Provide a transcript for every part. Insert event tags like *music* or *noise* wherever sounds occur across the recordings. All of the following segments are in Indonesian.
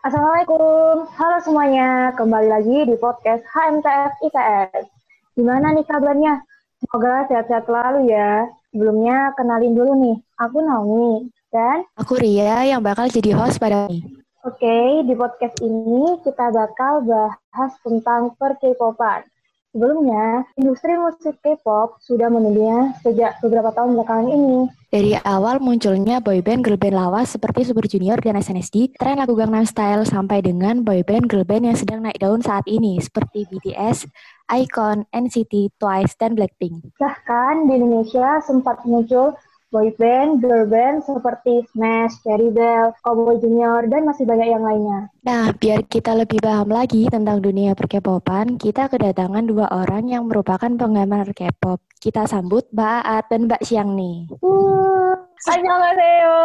Assalamualaikum, halo semuanya. Kembali lagi di podcast HMTF ITS. Gimana nih kabarnya? Semoga sehat-sehat selalu ya. Sebelumnya kenalin dulu nih, aku Naomi dan Aku Ria yang bakal jadi host pada ini. Oke, di podcast ini kita bakal bahas tentang per K-popan. Sebelumnya, industri musik K-pop sudah mendunia sejak beberapa tahun belakangan ini. Dari awal munculnya boyband girl band lawas seperti Super Junior dan SNSD, tren lagu Gangnam Style sampai dengan boyband girl band yang sedang naik daun saat ini seperti BTS, iKON, NCT, Twice, dan Blackpink. Bahkan di Indonesia sempat muncul boyband, girl band seperti Smash, Cherry Bell, Cowboy Junior, dan masih banyak yang lainnya. Nah, biar kita lebih paham lagi tentang dunia per-K-popan, kita kedatangan dua orang yang merupakan penggemar K-pop. Kita sambut Mbak Aat dan Mbak Siang nih. Uh, annyeonghaseyo.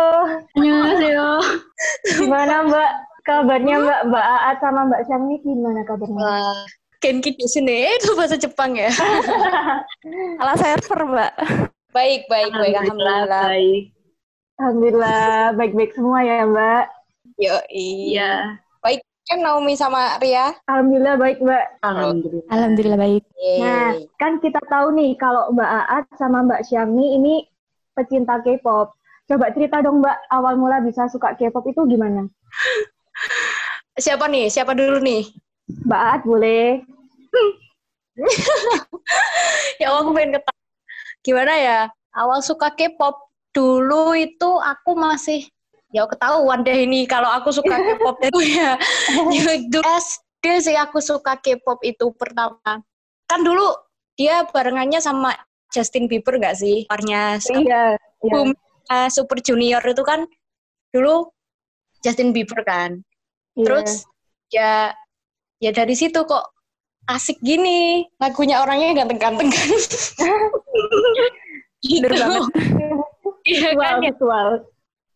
Annyeonghaseyo. Gimana Mbak? Kabarnya Mbak Mbak Aat sama Mbak Siang nih gimana kabarnya? Wah, Genki di sini itu bahasa Jepang ya. *laughs* Salah server, Mbak. Baik, baik, baik. Alhamdulillah. Baik. Alhamdulillah baik-baik semua ya Mbak. Yo, Iya. Baik kan Naomi sama Ria? Alhamdulillah baik Mbak. Alhamdulillah. Alhamdulillah baik. Yeay. Nah, kan kita tahu nih kalau Mbak Aat sama Mbak Syami ini pecinta K-pop. Coba cerita dong Mbak, awal mula bisa suka K-pop itu gimana? Siapa nih? Siapa dulu nih? Mbak Aat boleh. *laughs* ya Allah, aku pengen ketawa. Gimana ya? Awal suka K-pop dulu itu aku masih ya ketahuan deh ini kalau aku suka K-pop itu ya. *laughs* Dulu SD sih aku suka K-pop itu pertama. Kan dulu dia barengannya sama Justin Bieber nggak sih? Warnya Iya. iya. boom uh, Super Junior itu kan dulu Justin Bieber kan. Iya. Terus ya ya dari situ kok asik gini. Lagunya orangnya ganteng-ganteng *laughs* *laughs* kan. gitu. Iya visual, kan ya. visual.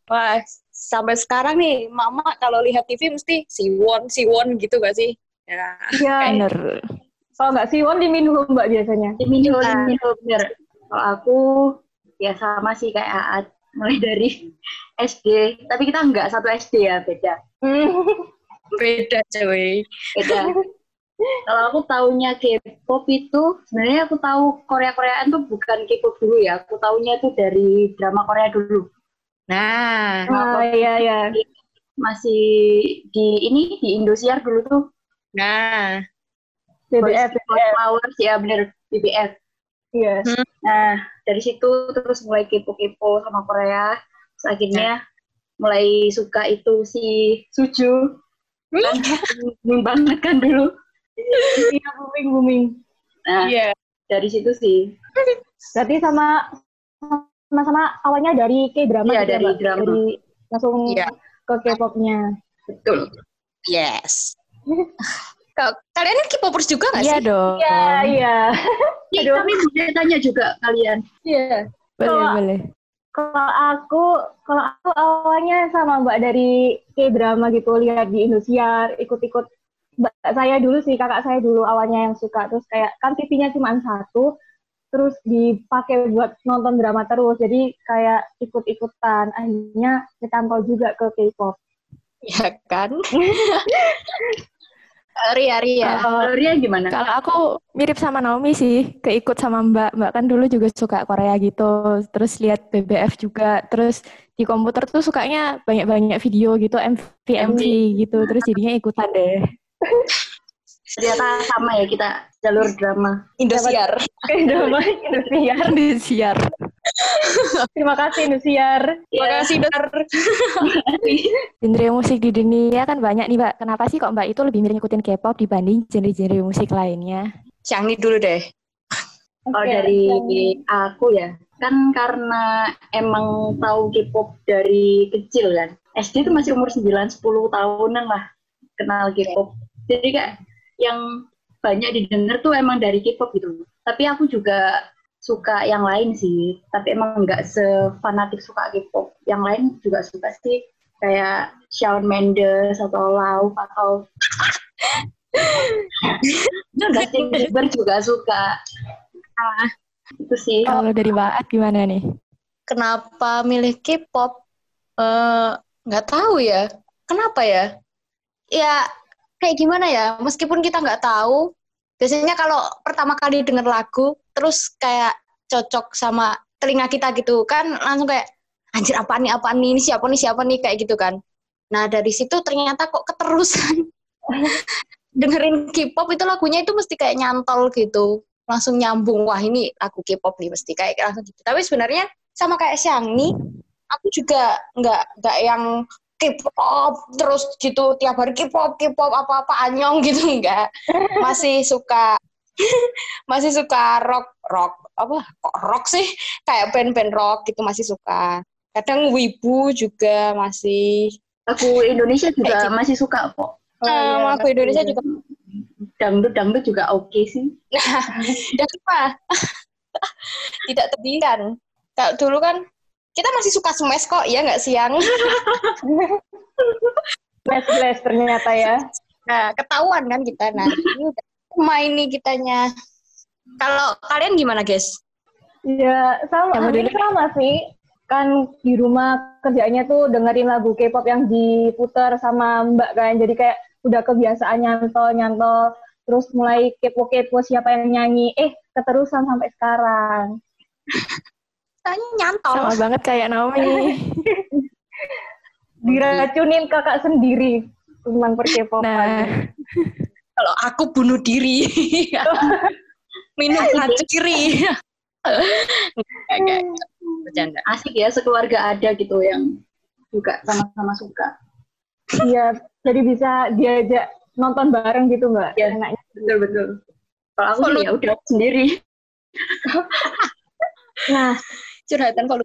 Wah, sampai sekarang nih mama kalau lihat TV mesti Siwon, Siwon gitu gak sih? Ya. Iya. Bener. Kalau nggak Siwon diminum Mbak biasanya. Diminum, Nah. diminum, bener. Kalau aku ya sama sih kayak Aat. Mulai dari *laughs* SD. Tapi kita nggak satu SD ya, beda. Hmm. Beda cuy. Beda. Kalau aku taunya K-pop itu, sebenarnya aku tahu Korea-Koreaan tuh bukan K-pop dulu ya. Aku taunya itu dari drama Korea dulu. Nah, Oh iya iya. Masih di ini di Indosiar dulu tuh. nah. BBF, BBF. Flowers ya bener BBF. Iya. Nah, dari situ terus mulai kepo-kepo sama Korea. Terus akhirnya mulai suka itu si Suju. Kan *laughs* banget kan dulu. Iya booming booming. Nah, Iya. dari situ sih. Berarti sama sama-sama awalnya dari K-drama Iya, gitu ya, dari drama. Dari langsung Iya. ke K-popnya. Betul. Yes. Ka- Kalian kan K-popers juga gak Iya sih? dong. Iya, iya. Aduh. kami boleh tanya juga kalian. Iya. Boleh, Kalau- boleh. Kalau aku, kalau aku awalnya sama Mbak dari K-drama gitu, lihat di Indosiar, ikut-ikut Mbak saya dulu sih, kakak saya dulu awalnya yang suka. Terus kayak, kan TV-nya cuma satu, terus dipakai buat nonton drama terus. Jadi kayak ikut-ikutan. Akhirnya ketantau juga ke K-pop. Iya kan? *laughs* Ria, Ria. Kalau Ria gimana? Kalau aku mirip sama Naomi sih, keikut sama Mbak. Mbak kan dulu juga suka Korea gitu, terus lihat BBF juga, terus di komputer tuh sukanya banyak-banyak video gitu, MV, MV gitu, terus jadinya ikutan deh. Ternyata sama ya kita jalur drama. Indosiar. K-drama Indosiar. Indosiar. Terima kasih Indosiar. Terima Ya, kasih, Dor. *laughs* Genre musik di dunia kan banyak nih, Mbak. Kenapa sih kok Mbak itu lebih milih ngikutin K-pop dibanding genre-genre musik lainnya? Ini dulu deh. Kalau Oke, dari aku ya, kan karena emang tahu K-pop dari kecil kan. SD itu masih umur 9-10 tahunan lah kenal K-pop. Jadi kayak yang banyak didengar tuh emang dari K-pop gitu. Tapi aku juga suka yang lain sih, tapi emang nggak sefanatik suka K-pop. Yang lain juga suka sih, kayak Shawn Mendes atau Lau atau *laughs* Justin Bieber *laughs* juga suka. Ah, Itu sih. Kalau dari Mbak At gimana nih? kenapa milih K-pop? Eh, nggak tahu ya. Kenapa ya? ya kayak gimana ya? Meskipun kita nggak tahu biasanya kalau pertama kali denger lagu terus kayak cocok sama telinga kita gitu kan langsung kayak anjir apa nih apa nih? Ini siapa nih siapa nih? Kayak gitu kan. Nah dari situ ternyata kok keterusan *laughs* dengerin K-pop itu lagunya itu mesti kayak nyantol gitu. Langsung nyambung wah ini lagu K-pop nih mesti kayak langsung gitu. Tapi sebenarnya sama kayak Xiangni aku juga nggak nggak yang K-pop terus gitu tiap hari K-pop K-pop apa-apa anyong *laughs* gitu enggak. Masih suka *laughs* masih suka rock rock apa kok rock sih? Kayak band-band rock gitu masih suka. Kadang wibu juga masih. Lagu Indonesia juga gitu. masih suka kok. um, iya, aku Indonesia juga. Dangdut dangdut juga oke sih. *laughs* dan apa tidak terbikan kalau dulu kan kita masih suka smash kok ya nggak siang *laughs* Flash-flash ternyata ya. nah ketahuan kan kita nah ini udah main nih kitanya kalau kalian gimana guys Ya, sama, hampir model- sama sih. Kan di rumah kerjaannya tuh dengerin lagu K-pop yang diputar sama Mbak kan. Jadi kayak udah kebiasaan nyantol-nyantol. Terus mulai kepo-kepo siapa yang nyanyi. Eh, keterusan sampai sekarang. *laughs* Tanya nyantol Sama banget kayak Naomi. *laughs* Diracunin kakak sendiri tentang perkepopan. Nah, kalau aku bunuh diri *laughs* minum racun nggak. bercanda Asik ya sekeluarga ada gitu yang juga sama-sama suka. Iya, jadi bisa diajak nonton bareng gitu Mbak. Iya. Enaknya. Betul betul. Kalau aku ya udah sendiri. *laughs* Nah, curhatan kalau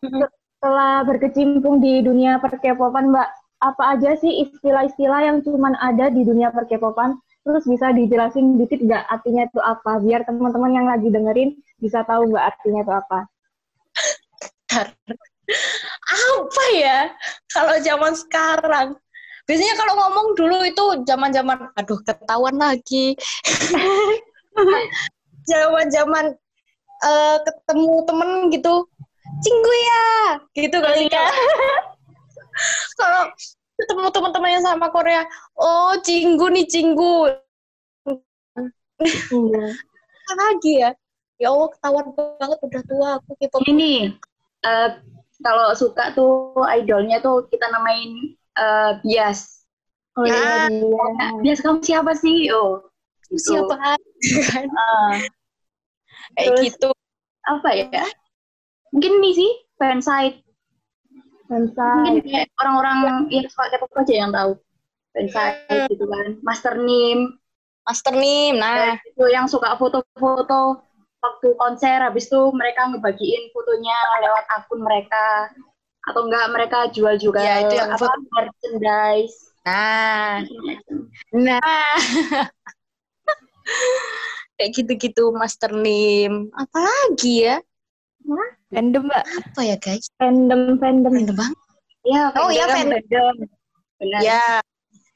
setelah berkecimpung di dunia perkepopan, Mbak, apa aja sih istilah-istilah yang cuman ada di dunia perkepopan? Terus bisa dijelasin dikit nggak artinya itu apa? Biar teman-teman yang lagi dengerin bisa tahu nggak artinya itu apa. apa ya kalau zaman sekarang biasanya kalau ngomong dulu itu zaman-zaman aduh ketahuan lagi *laughs* zaman-zaman eh, ketemu temen gitu cinggu ya gitu kali ya *laughs* kalau ketemu teman-teman yang sama Korea oh cinggu nih cinggu Iya. *laughs* apa lagi ya ya Allah ketahuan banget udah tua aku K-pop Ini eh, kalau suka tuh idolnya tuh kita namain eh, bias. Oh iya, iya. Bias kamu siapa sih? Oh, gitu. siapa kan Ah, kayak Terus- gitu apa ya? Mungkin ini sih fansite. Mungkin Fansite. kayak orang-orang yang suka K-pop aja yang tahu. Fansite gitu kan. Master Nim. Master Nim nah itu yang suka foto-foto waktu konser habis itu mereka ngebagiin fotonya lewat akun mereka atau enggak mereka jual juga Ya, itu yang apa foto. merchandise Nah, nah. *laughs* *laughs* Kayak gitu-gitu Master Nim. Apalagi ya? random mbak. Apa ya guys? Fandom, fandom. Random banget. ya Oh, iya, fandom, fan- fandom benar Ya,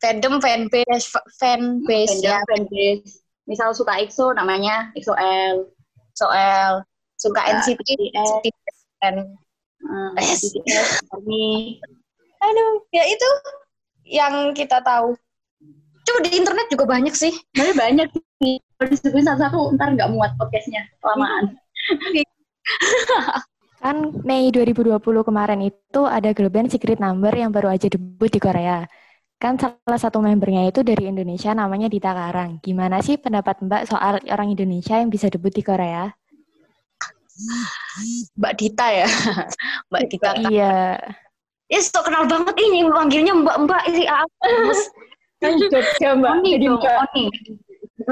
fandom, fanbase, fanbase fandom ya. fanbase misal suka EXO namanya EXO-L Soal suka Suka NCT. NCT Yes. BTS ARMY Aduh, ya itu yang kita tahu. Coba di internet juga banyak sih. sebenarnya banyak sih disebutin satu-satu ntar nggak muat podcastnya kelamaan *laughs* Kan Mei 2020 kemarin itu ada girl band Secret Number yang baru aja debut di Korea. Kan salah satu membernya itu dari Indonesia namanya Dita Karang. Gimana sih pendapat Mbak soal orang Indonesia yang bisa debut di Korea? Mbak Dita ya. *laughs* Mbak Dita. Iya. Ya, so kenal banget ini manggilnya Mbak-mbak ini apa? Kan Jogja, Mbak. Oni Jadi dong Mbak. Oni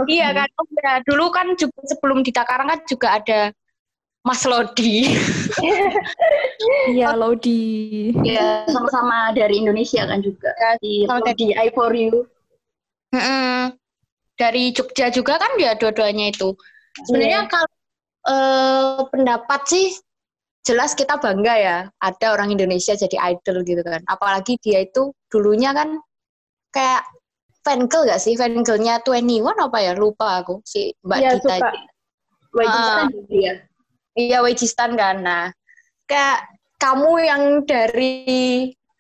Iya kan, oh, ya. dulu kan juga sebelum Dita Karang kan juga ada Mas Lodi. Iya, Lodi. ya sama-sama dari Indonesia kan juga di sama di I for you Mm-mm. Dari Jogja juga kan dia dua-duanya itu. Sebenarnya Iya. kalau eh, pendapat sih jelas kita bangga ya ada orang Indonesia jadi idol gitu kan. Apalagi dia itu dulunya kan kayak fan girl gak sih? Fan girlnya 21 apa ya? Lupa aku si Mbak Iya, Dita. suka. Wajibkan Ah. gitu ya Iya Wajistan kan. Nah, kayak kamu yang dari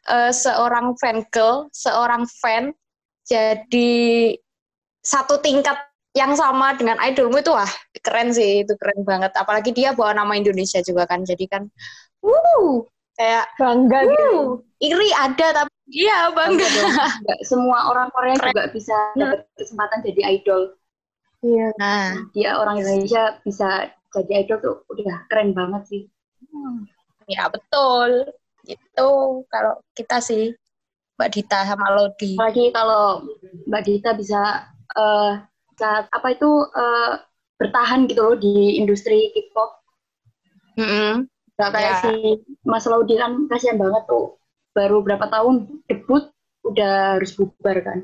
eh, seorang fan girl, seorang fan jadi satu tingkat yang sama dengan idolmu itu wah keren sih itu keren banget apalagi dia bawa nama Indonesia juga kan jadi kan wuh kayak Bangga gitu. wuh iri ada tapi iya bangga semua orang Korea Keren. juga bisa dapat kesempatan jadi idol. Iya. nah Dia orang Indonesia bisa jadi idol tuh udah keren banget sih. ya betul itu kalau kita sih Mbak Dita sama Lodi Apalagi kalau Mbak Dita bisa eh, bisa, apa itu eh, bertahan gitu loh di industri K-pop. Mm-mm. Gak kayak Ya. si Mas Laudi kan kasihan banget tuh. Baru berapa tahun debut udah harus bubar kan.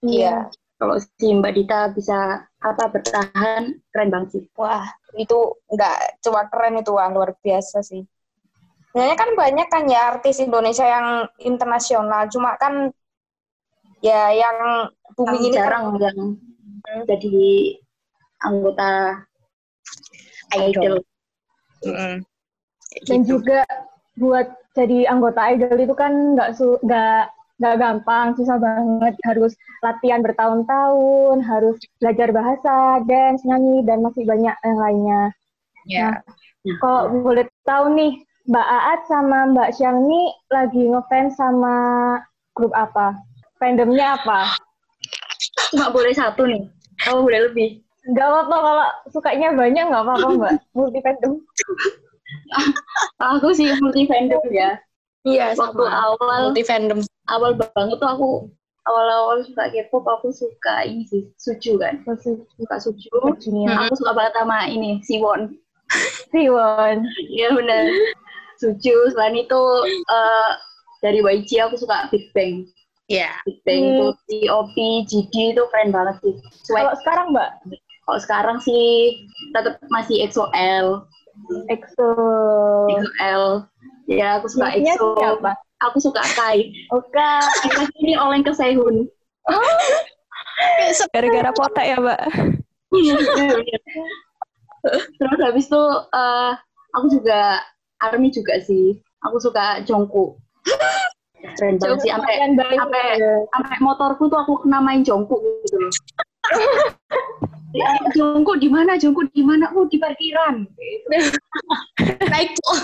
Iya. Kalau si Mbak Dita bisa apa bertahan keren banget sih. Wah, itu nggak cuma keren itu, wah luar biasa sih. Sebenarnya kan banyak kan ya artis Indonesia yang internasional, cuma kan ya yang booming ini kan jarang yang jadi anggota idol. Mm-mm. Dan Gitu. juga buat jadi anggota idol itu kan nggak su nggak nggak gampang, susah banget. Harus latihan bertahun-tahun, harus belajar bahasa, dance, nyanyi, dan masih banyak yang lainnya. Ya. Kalau boleh tahu nih, Mbak Aat sama Mbak Xiang nih lagi ngefans sama grup apa? Fandomnya apa? Nggak boleh satu nih. Oh boleh lebih. Nggak apa-apa kalau sukanya banyak nggak apa-apa Mbak. Multi fandom. Aku sih multi fandom ya. Iya, Waktu sama. awal Multi fandom. awal banget tuh aku awal-awal suka K-pop aku suka ini sih Suju kan. Suka Suju. Junior. Aku suka banget sama ini Siwon. Siwon. Iya benar. Suju. Selain itu eh, dari YG aku suka Big Bang. Iya. Big Bang Hmm. tuh T.O.P, GD itu keren banget sih. Kalau sekarang Mbak, Kalau sekarang sih tetap masih EXO-L. EXO. EXO-L. Ya aku suka EXO. siapa? Aku suka Kai. Oke. Kai ini oleng ke Sehun. *laughs* Gara-gara potek ya, Mbak. *laughs* Terus habis itu eh, aku juga Army juga sih. Aku suka Jongkook. Keren banget sih. Sampai sampai- sampai motorku tuh aku kena main Jongkook gitu loh. Ya, Jongkook di mana? Jongkook di mana? Oh di parkiran. *laughs* Naik tuh.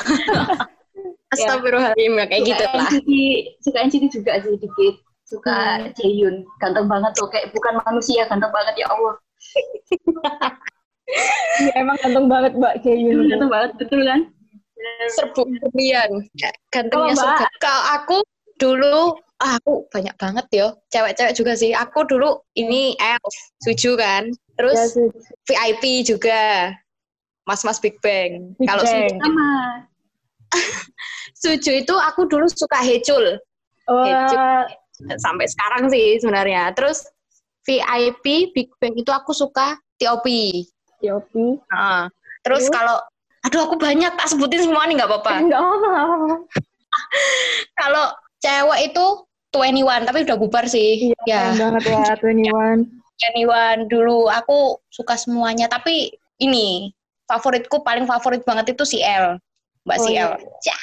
*laughs* Astagfirullahaladzim, ya kayak Suka gitu lah. NCT, suka NCT juga sih dikit. Suka Jaehyun, ganteng banget tuh. Kayak bukan manusia, ganteng banget ya Allah. *laughs* Iya, emang ganteng banget Mbak Jaehyun. Ganteng banget, betul kan? serbu berlian gantengnya surga kalau aku dulu ah, aku banyak banget yo cewek-cewek juga sih. Aku dulu ini elf suju kan. Ya, terus Su- VIP juga. Mas-mas Big Bang. Big kalau Bang. suju, Sama. *laughs* suju itu aku dulu suka Hecul Wah, sampai sekarang sih sebenarnya. Terus VIP Big Bang itu aku suka TOP Yopi. Nah, terus? kalau aduh aku banyak. Tak sebutin semua nih nggak apa-apa, *laughs* nggak apa-apa. kalau cewek itu 21 tapi udah bubar sih. Iya, ya. banget ya, 21. Anyone dulu aku suka semuanya tapi ini favoritku paling favorit banget itu si L. Mbak Oh, si iya. L. Ya.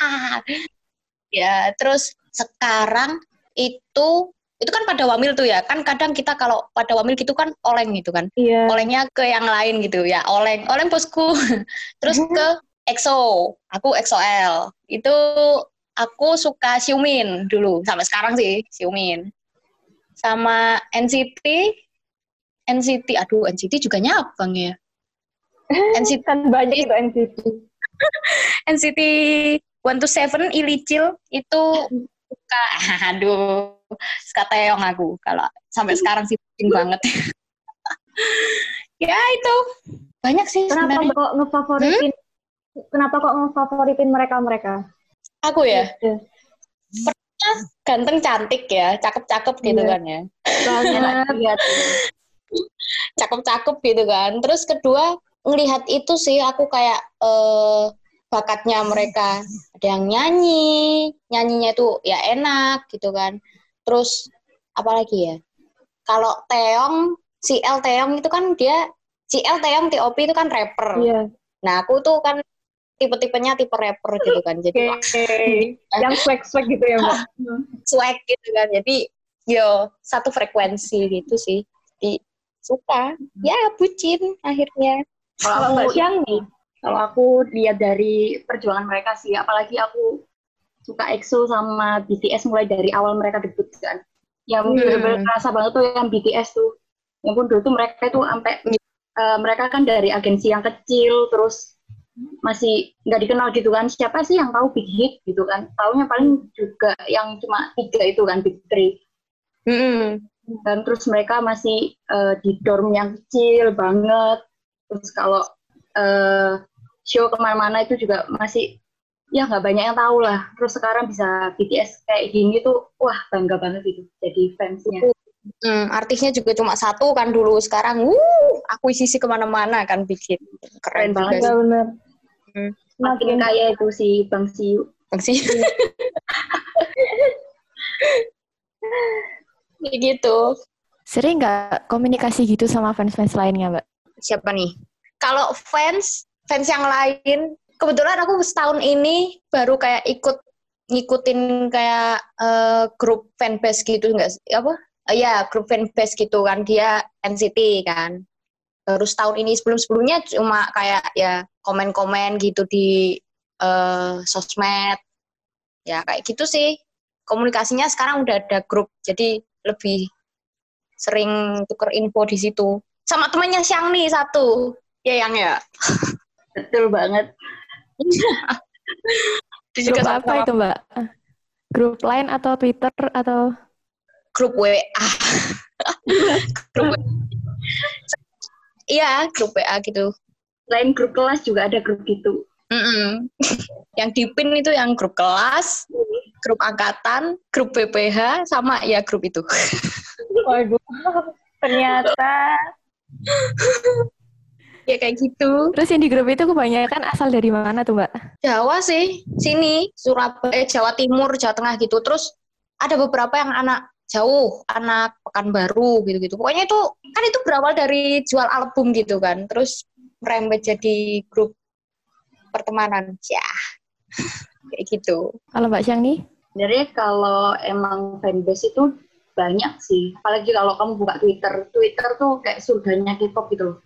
ya terus sekarang itu itu kan pada wamil tuh ya. Kan kadang kita kalau pada wamil gitu kan oleng gitu kan. Iya. olengnya ke yang lain gitu ya oleng. Oleng bosku. *laughs* Terus ke EXO aku EXO-L itu aku suka Xiumin dulu sampai sekarang sih Xiumin sama NCT NCT aduh NCT juga nyabang ya. *laughs* NCT Kan banyak itu NCT. *laughs* NCT One to Seven Ilicil itu suka. *laughs* Aduh suka teong aku. Kalau sampai sekarang sih penting banget. Ya itu. Banyak sih Kenapa sebenarnya. kok ngefavoritin? Kenapa kok ngefavoritin mereka-mereka? Aku ya Iya. ganteng cantik ya cakep-cakep gitu Iya. kan ya Banget. *laughs* Cakep-cakep gitu kan terus kedua ngelihat itu sih aku kayak eh, bakatnya mereka ada yang nyanyi nyanyinya tuh ya enak gitu kan terus apalagi ya kalau Teong si L Teong itu kan dia si L Teong TOP itu kan rapper Iya. nah aku tuh kan tipe-tipenya tipe rapper gitu kan jadi Oke. Yang swag-swag gitu ya, Mbak. *laughs* swag gitu kan jadi yo satu frekuensi gitu sih di suka ya bucin akhirnya Kalau Mbak aku Siang nih, kalau aku lihat dari perjuangan mereka sih, apalagi aku suka EXO sama BTS mulai dari awal mereka debut kan. Yang Hmm. benar-benar kerasa banget tuh yang BTS tuh. Yang pun dulu tuh mereka tuh sampai eh, mereka kan dari agensi yang kecil terus masih nggak dikenal gitu kan. Siapa sih yang tahu big hit gitu kan? Taunya paling juga yang cuma tiga itu kan big three. Mm-mm. dan terus mereka masih eh, di dorm yang kecil banget. Terus kalau eh, show ke mana-mana itu juga masih ya nggak banyak yang tahu lah. Terus sekarang bisa BTS kayak gini tuh wah bangga banget gitu jadi fansnya. Hmm, artisnya juga cuma satu kan dulu. Sekarang wuh akuisisi ke mana-mana kan bikin Keren keren banget. juga ya bener. Hmm. makin kaya itu si Bang Siu sih *laughs* Kayak gitu Sering nggak komunikasi gitu sama fans-fans lainnya, Mbak? siapa nih kalau fans fans yang lain kebetulan aku setahun ini baru kayak ikut ngikutin kayak eh, grup fanbase gitu enggak sih? apa Eh, ya grup fanbase gitu kan dia NCT kan baru setahun ini sebelum sebelumnya cuma kayak ya komen-komen gitu di eh, sosmed. Ya kayak gitu sih. Komunikasinya sekarang udah ada grup jadi lebih sering tuker info di situ. Sama temannya Siang nih satu. Ya yang ya? *laughs* Betul banget. Juga Grup sama- apa itu, Mbak? Grup lain atau Twitter atau? Grup WA *laughs* grup WA. Iya grup WA gitu. Lain grup kelas juga ada grup gitu. Mm-mm. yang di pin itu yang grup kelas grup angkatan grup BPH sama ya grup itu. Waduh, ternyata. Ya kayak gitu. Terus yang di grup itu kebanyakan asal dari mana tuh, Mbak? Jawa sih sini Surabaya Jawa Timur Jawa Tengah gitu. Terus ada beberapa yang anak jauh anak Pekanbaru gitu-gitu. Pokoknya itu kan itu berawal dari jual album gitu kan. Terus merembet jadi grup pertemanan. Ya *laughs* kayak gitu. Kalau Mbak Siang nih? sebenarnya kalau emang fanbase itu banyak sih. Apalagi kalau kamu buka Twitter. Twitter tuh kayak surganya K-pop gitu loh.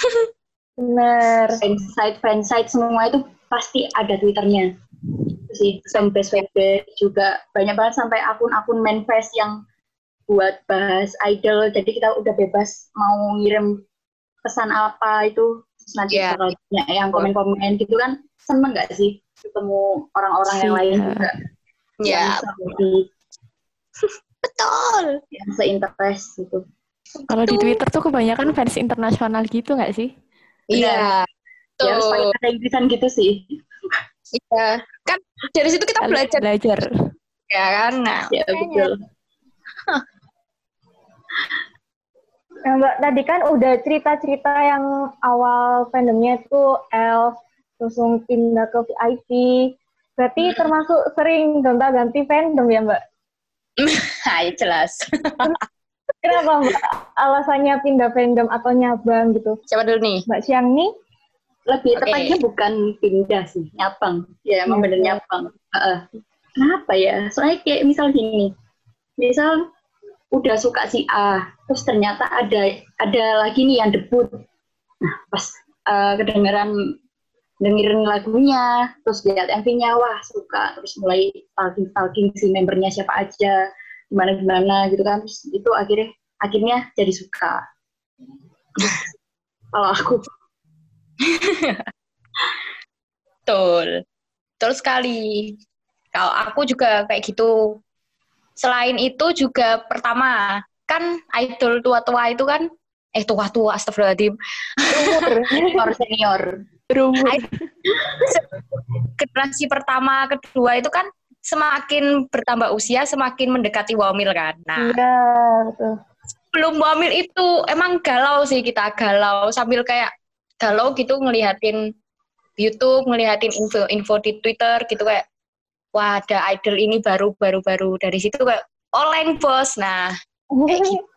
*laughs* Bener. fansite fansite semua itu pasti ada twitternya sih fanbase fanbase juga banyak banget sampai akun-akun manifest yang buat bahas idol. Jadi kita udah bebas mau ngirim pesan apa itu. Terus nanti bakal banyak yang komen-komen gitu kan. Seneng nggak sih ketemu orang-orang yang lain Iya. juga? Ya yang seperti betul. yang seinterest gitu. Kalau di Twitter tuh kebanyakan fans internasional gitu nggak sih? iya. Ya harus pakai bahasa Inggrisan gitu sih iya. Kan dari situ kita belajar Belajar. ya kan. Nah, ya betul Nah, Mbak, tadi kan udah cerita-cerita yang awal fandomnya tuh Elf, terus pindah ke VIP. Berarti termasuk sering gonta-ganti fandom ya, Mbak? *laughs* Hai, jelas. Kenapa, Mbak? Alasannya pindah fandom atau nyabang gitu? Siapa dulu nih? Mbak Siang nih, lebih Oke. tepatnya bukan pindah sih nyapang. Ya emang bener nyapang. Heeh. kenapa ya? Soalnya kayak misal gini misal udah suka si A terus ternyata ada ada lagi nih yang debut. Nah pas eh, kedengeran dengerin lagunya terus lihat MV-nya wah suka. Terus mulai stalking stalking si membernya siapa aja gimana gimana gitu kan. Terus itu akhirnya akhirnya jadi suka. Kalau aku Betul. Betul sekali. Kalau aku juga kayak gitu. Selain itu juga pertama, kan idol tua-tua itu kan eh tua-tua astagfirullahaladzim. *laughs* senior senior Berumur. *laughs* Generasi pertama, kedua itu kan semakin bertambah usia semakin mendekati wamil kan. Nah, iya, betul. belum wamil itu emang galau sih kita galau sambil kayak galau gitu ngelihatin YouTube, ngelihatin info-info di Twitter gitu kayak wah ada idol ini baru baru baru dari situ kayak online bos. Nah, kayak gitu. *laughs*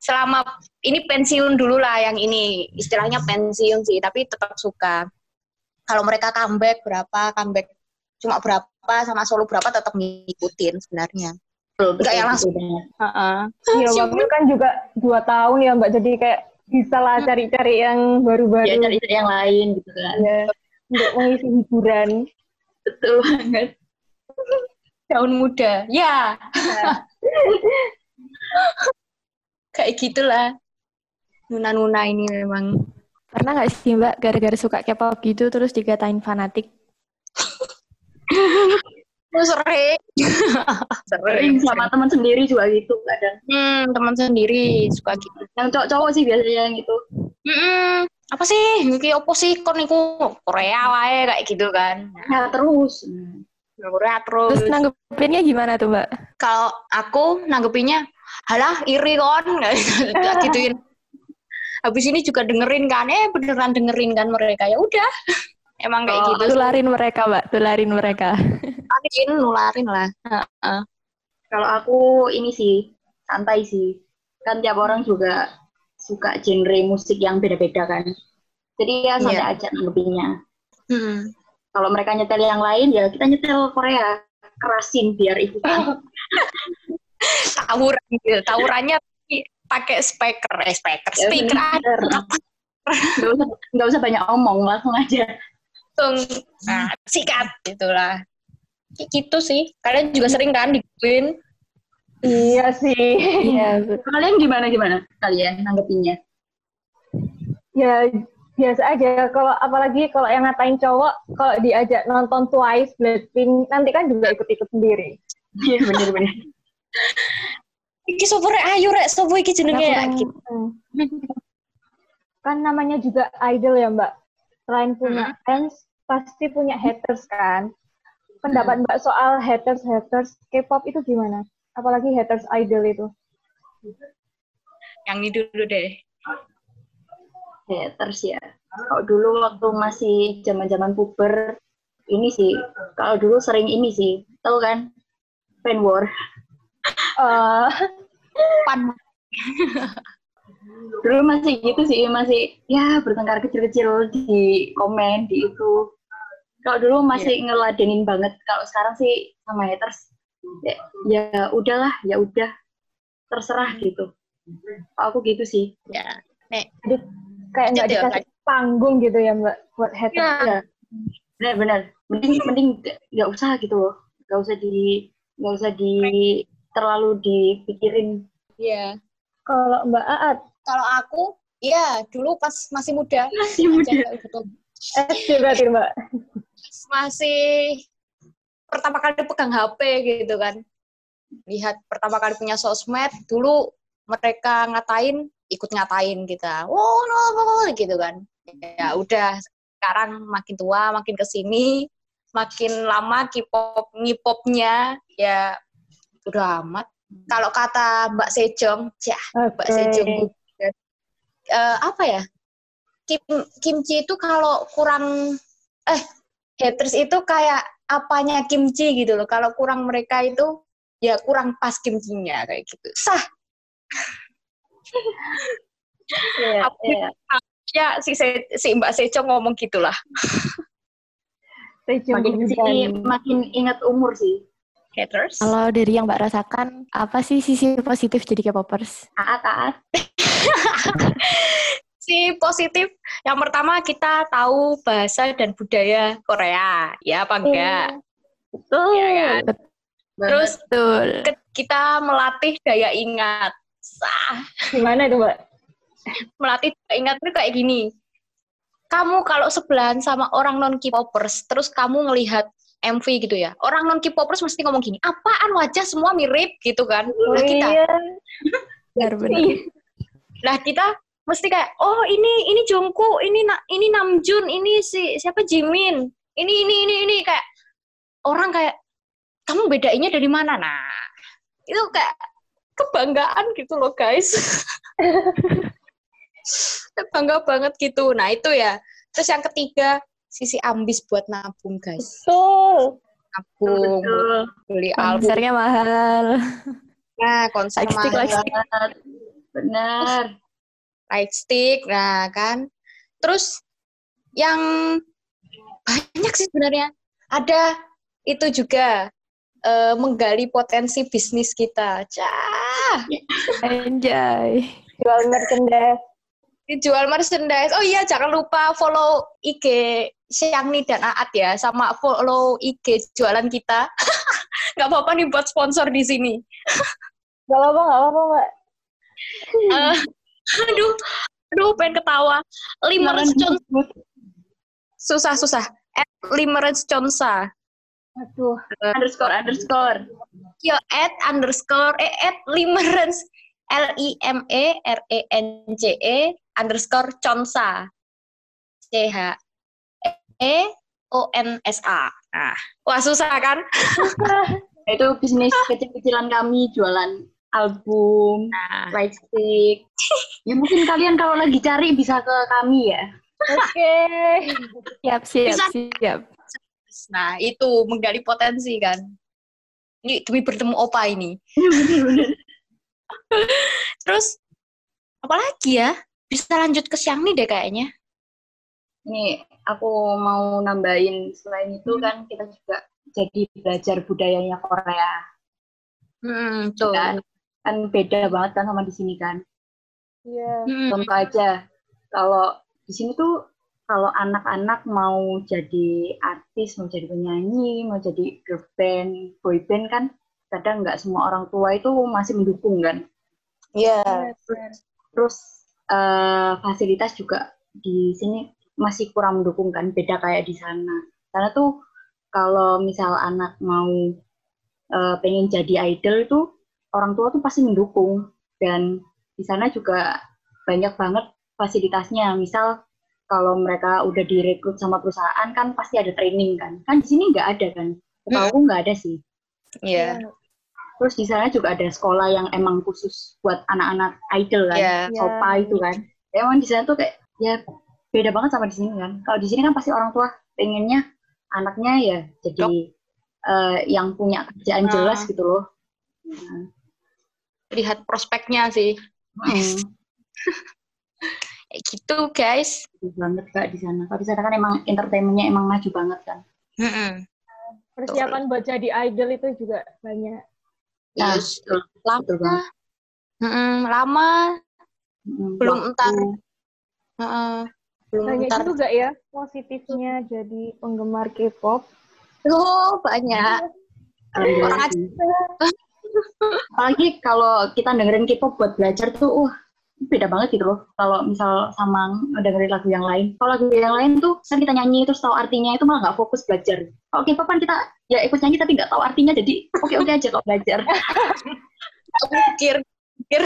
selama ini pensiun dulu lah yang ini istilahnya pensiun sih tapi tetap suka. Kalau mereka comeback berapa, comeback cuma berapa sama solo berapa tetap ngikutin sebenarnya. Nggak yang langsung. Heeh. Iya, waktu kan juga dua tahun ya Mbak, jadi kayak bisa lah cari-cari yang baru-baru. Ya cari yang lain gitu kan. Ya, untuk mengisi hiburan. Betul banget. Daun muda. Ya. *laughs* Kayak gitulah. Nuna-nuna ini memang. Pernah nggak sih Mbak gara-gara suka K-pop gitu terus dikatain fanatik? *laughs* Oh, *laughs* sering. Sering sama teman sendiri juga gitu kadang. Hmm, teman sendiri suka gitu. Yang cowok-cowok sih biasanya yang itu. Hmm, apa sih? Iki opo sih kon niku Korea wae kayak gitu kan. Ya terus. Korea terus. Terus nanggepinnya gimana tuh Mbak? Kalau aku nanggepinnya, halah iri kon, *laughs* Nggak gituin. Habis ini juga dengerin kan, eh beneran dengerin kan mereka ya udah. *laughs* Emang kayak Oh, gitu. Tularin mereka Mbak, tularin mereka. Nularin, nularin lah. Heeh. Kalau aku ini sih santai sih. Kan tiap orang juga suka genre musik yang beda-beda kan. Jadi ya santai Iya. aja nanggepinnya. Hmm. Kalau mereka nyetel yang lain ya kita nyetel Korea. Kerasin biar ikutan. *laughs* Tawuran gitu. Tawurannya tapi pakai speaker, eh speaker, Ya, speaker Nggak usah, nggak usah banyak omong, langsung aja. langsung nah, sikat gitulah. Kayak gitu sih. Kalian juga sering kan digituin? Iya sih. Iya. *laughs* Kalian gimana gimana? Kalian nanggepinnya? ya biasa aja. Kalau apalagi kalau yang ngatain cowok, kalau diajak nonton Twice, Blackpink, nanti kan juga ikut-ikut sendiri. Iya bener-bener. Iki sopo rek ayo rek sopo iki jenenge ya. Hmm. Kan namanya juga idol ya Mbak. Selain punya fans, pasti punya haters kan. Pendapat Mbak soal haters-haters K-pop itu gimana? Apalagi haters idol itu. Yang ini dulu deh. haters ya. Kalau dulu waktu masih zaman-zaman puber, ini sih, kalau dulu sering ini sih, tahu kan? Fan war. Eh, *laughs* Pan Dulu masih gitu sih, masih ya bertengkar kecil-kecil di komen, di itu. Kalau dulu masih ngeladenin banget, kalau sekarang sih sama haters, ya, ya udahlah, ya udah, terserah gitu. Aku gitu sih. ya. kayak nggak Lanjut ya, dikasih panggung gitu ya Mbak buat haters. Ya. Ya, benar-benar. Mending mending nggak- usah gitu loh, nggak usah di nggak usah di terlalu dipikirin. Iya. Kalau Mbak Aat, Kalau aku, ya dulu pas masih muda, Masih muda. Gitu. SD berarti Mbak. Masih pertama kali pegang HP gitu kan. Lihat pertama kali punya sosmed, dulu mereka ngatain, ikut ngatain kita. Oh, no, no, no," gitu kan. Ya udah, sekarang makin tua, makin ke sini, makin lama K-pop, ngipopnya ya udah amat. Kalau kata Mbak Sejong, ya Mbak Oke. Sejong eh, apa ya? Kim, kimchi itu kalau kurang eh haters itu kayak apanya kimchi gitu loh. Kalau kurang mereka itu ya kurang pas kimchinya kayak gitu. Sah. Iya, *laughs* Aku- iya. Ya si Se- si Mbak Seco ngomong gitulah. Tune Makin makin ingat umur sih. Haters. Kalau dari yang Mbak rasakan, apa sih sisi positif jadi K-popers? Taat, taat. *laughs* Si positif yang pertama kita tahu bahasa dan budaya Korea. Ya apa enggak? Betul. Ya kan? Terus Betul. kita melatih daya ingat. Sah. Gimana itu Mbak? melatih daya ingat itu kayak gini. Kamu kalau sebelahan sama orang non K-popers, terus kamu ngelihat MV gitu ya. Orang non K-popers mesti ngomong gini, apaan wajah semua mirip gitu kan. Oh *laughs* Nah kita, iya. Benar-benar. nah kita mesti kayak, oh ini ini Jungkook, ini ini Namjoon, ini si siapa Jimin, ini ini ini ini kayak orang kayak kamu bedainnya dari mana? Nah itu kayak kebanggaan gitu loh guys. *laughs* bangga banget gitu. Nah itu ya. Terus yang ketiga sisi ambis buat nabung guys. Betul. Nabung, Betul. beli album, Konsernya mahal. nah konser Lightstick, mahal. Benar. Light stick, nah kan. Terus yang banyak sih sebenarnya. Ada itu juga eh, menggali potensi bisnis kita. Cah, Anjay. Jual merchandise. jual merchandise. Oh iya, jangan lupa follow IG Syangni dan Aat ya, sama follow IG jualan kita. *laughs* Gak apa-apa nih buat sponsor di sini. Gak apa-apa, gak apa-apa, Mbak. Eh, aduh, aduh, pengen ketawa. Limerence Con- susah susah. At Limerence Consa. Aduh. underscore underscore Yo, at underscore, eh, at Limerence. L-I-M-E R-E-N-C-E underscore Consa. C-H E O N S A. Nah, wah susah kan? itu bisnis kecil-kecilan kami jualan album Nah, light stick *laughs* ya mungkin kalian kalau lagi cari bisa ke kami ya Oke. Siap, siap, Bisa. siap. nah itu menggali potensi kan. Ini demi bertemu opa ini. bener-bener *laughs* Terus apalagi ya? Bisa lanjut ke Xiangni deh kayaknya. nih aku mau nambahin selain itu kan kita juga jadi belajar budayanya Korea Hmm, tuh. kan kan beda banget kan sama di sini kan? Iya. Hmm, contoh aja kalau di sini tuh kalau anak-anak mau jadi artis mau jadi penyanyi mau jadi girl band boy band kan kadang nggak semua orang tua itu masih mendukung kan? Iya. terus eh, fasilitas juga di sini masih kurang mendukung kan? Beda kayak di sana. Karena tuh kalau misal anak mau eh, pengen jadi idol tuh orang tua tuh pasti mendukung dan di sana juga banyak banget fasilitasnya misal kalau mereka udah direkrut sama perusahaan kan pasti ada training kan kan di sini nggak ada kan setahu nggak ada sih Iya. terus di sana juga ada sekolah yang emang khusus buat anak-anak idol kan Iya. Sopa itu kan. Ya, Emang di sana tuh kayak ya beda banget sama di sini kan. Kalau di sini kan pasti orang tua pengennya anaknya ya jadi eh, yang punya kerjaan Ah. jelas gitu loh. Nah, Lihat prospeknya sih. hmm, *laughs* Kayak gitu, guys. bagus banget kak di sana. Kalau di sana kan emang entertainmentnya emang maju banget kan. Mm-mm. Persiapan buat jadi idol itu juga banyak. Nah, Yes. betul, betul Lama. banget. Mm-mm, lama. Mm, Belum waktu- entar. Heeh. Belum Banyak entar. juga ya positifnya jadi penggemar K-pop. Oh, banyak. Alhamdulillah Orang aja. Apalagi kalau kita dengerin K-pop buat belajar tuh, wah beda banget gitu loh. Kalau misal sama dengerin lagu yang lain. Kalau lagu yang lain tuh, kan kita nyanyi terus tahu artinya itu malah nggak fokus belajar. Kalau K-pop kan kita ya ikut nyanyi tapi nggak tahu artinya, jadi oke-oke aja kalau belajar. Mikir, mikir.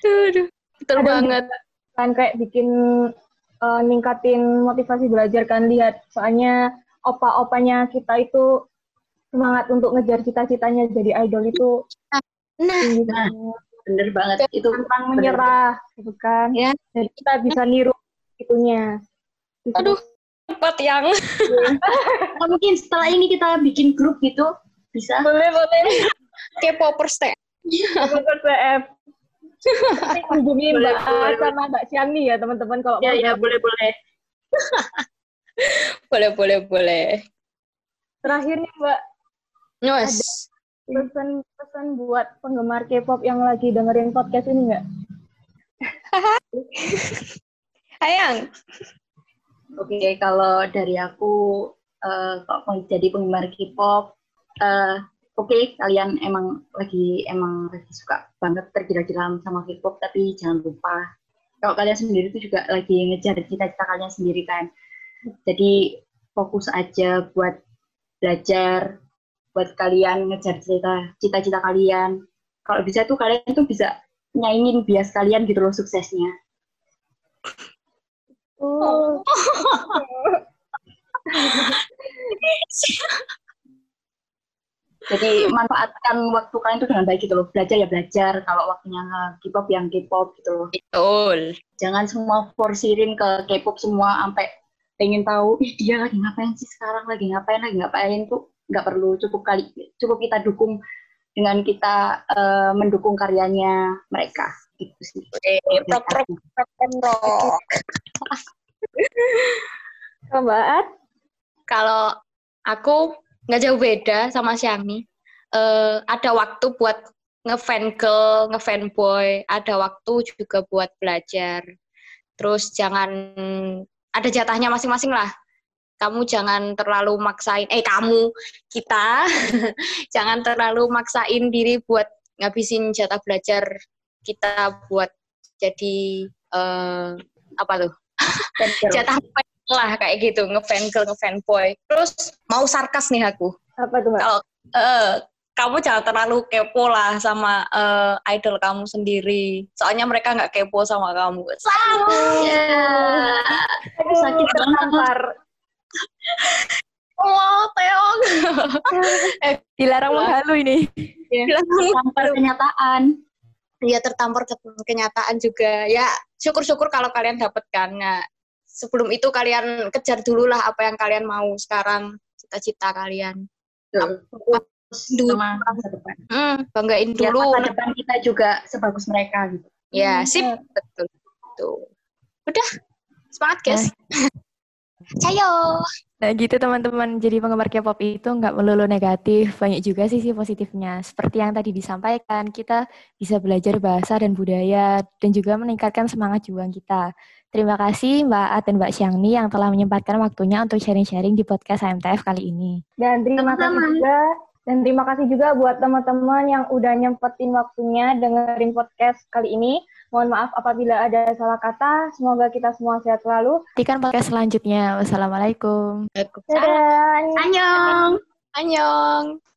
Duh, duh. Betul Ada banget. Kan kayak bikin eh, ningkatin motivasi belajar kan lihat soalnya opa-opanya kita itu semangat untuk ngejar cita-citanya jadi idol itu Nah, Nah. banget. Bener banget. Itu pantang menyerah gitu kan Ya. jadi kita bisa niru itunya Bisa- aduh, cepat yang. *laughs* Oh, mungkin setelah ini kita bikin grup gitu, bisa. boleh boleh K-popers CF Nanti hubungi Boleh, Mbak boleh, sama Mbak Siani ya teman-teman kalau Ya, ya, boleh-boleh. *laughs* Boleh, boleh, boleh. terakhir nih Mbak Nyos. pesan-pesan buat penggemar K-pop yang lagi dengerin podcast ini nggak? *laughs* Ayang. Oke, kalau dari aku, eh kalau mau jadi penggemar K-pop, eh, oke kalian emang lagi emang lagi suka banget tergila-gila sama K-pop, tapi jangan lupa kalau kalian sendiri itu juga lagi ngejar cita-cita kalian sendiri kan. Jadi fokus aja buat belajar, buat kalian ngejar cita- cita-cita kalian. Kalau bisa tuh kalian tuh bisa nyaingin bias kalian gitu loh suksesnya. Oh, *laughs* Jadi manfaatkan waktu kalian itu dengan baik gitu loh. Belajar ya belajar. Kalau waktunya K-pop yang K-pop gitu loh. Betul. Jangan semua forsirin ke K-pop semua sampai pengen tahu, ih dia lagi ngapain sih sekarang, lagi ngapain, lagi ngapain tuh nggak perlu. Cukup kali, cukup kita dukung dengan kita eh, mendukung karyanya mereka. Gitu sih. Rock, rock, rock, and rock. Mbak At, Kalau aku nggak jauh beda sama Xiangmi. Eh, ada waktu buat ngefan girl, ngefan boy, ada waktu juga buat belajar. Terus jangan ada jatahnya masing-masing lah. Kamu jangan terlalu maksain, eh kamu, kita, *laughs* jangan terlalu maksain diri buat ngabisin jatah belajar kita buat jadi eh, apa tuh? *laughs* jatah lah kayak gitu, ngefan girl, ngefan boy. Terus mau sarkas nih aku. Apa tuh? Kalau eh, kamu jangan terlalu kepo lah sama eh, idol kamu sendiri. Soalnya mereka nggak kepo sama kamu. Sama. Ya. Aduh, sakit banget. tertampar. Oh, Teong. *laughs* Dilarang menghalu ini. Tampar kenyataan. Iya tertampar ke kenyataan juga. Ya syukur-syukur kalau kalian dapet kan. Nah, sebelum itu kalian kejar dulu lah apa yang kalian mau sekarang cita-cita kalian. Dulu. Sama masa depan. Hmm, banggain Biar dulu. masa depan kita juga sebagus mereka gitu. Ya, sip. Betul. Betul. Udah. Semangat, guys. Cayo. Nah gitu teman-teman, jadi penggemar K-pop itu nggak melulu negatif, banyak juga sisi positifnya. Seperti yang tadi disampaikan, kita bisa belajar bahasa dan budaya, dan juga meningkatkan semangat juang kita. Terima kasih Mbak At dan Mbak Xiangni yang telah menyempatkan waktunya untuk sharing-sharing di podcast HMTF kali ini. Dan terima kasih juga dan terima kasih juga buat teman-teman yang udah nyempetin waktunya dengerin podcast kali ini. Mohon maaf apabila ada salah kata. Semoga kita semua sehat selalu. Nantikan podcast selanjutnya. Wassalamualaikum. Waalaikumsalam. Dadah. Annyeong! Annyeong.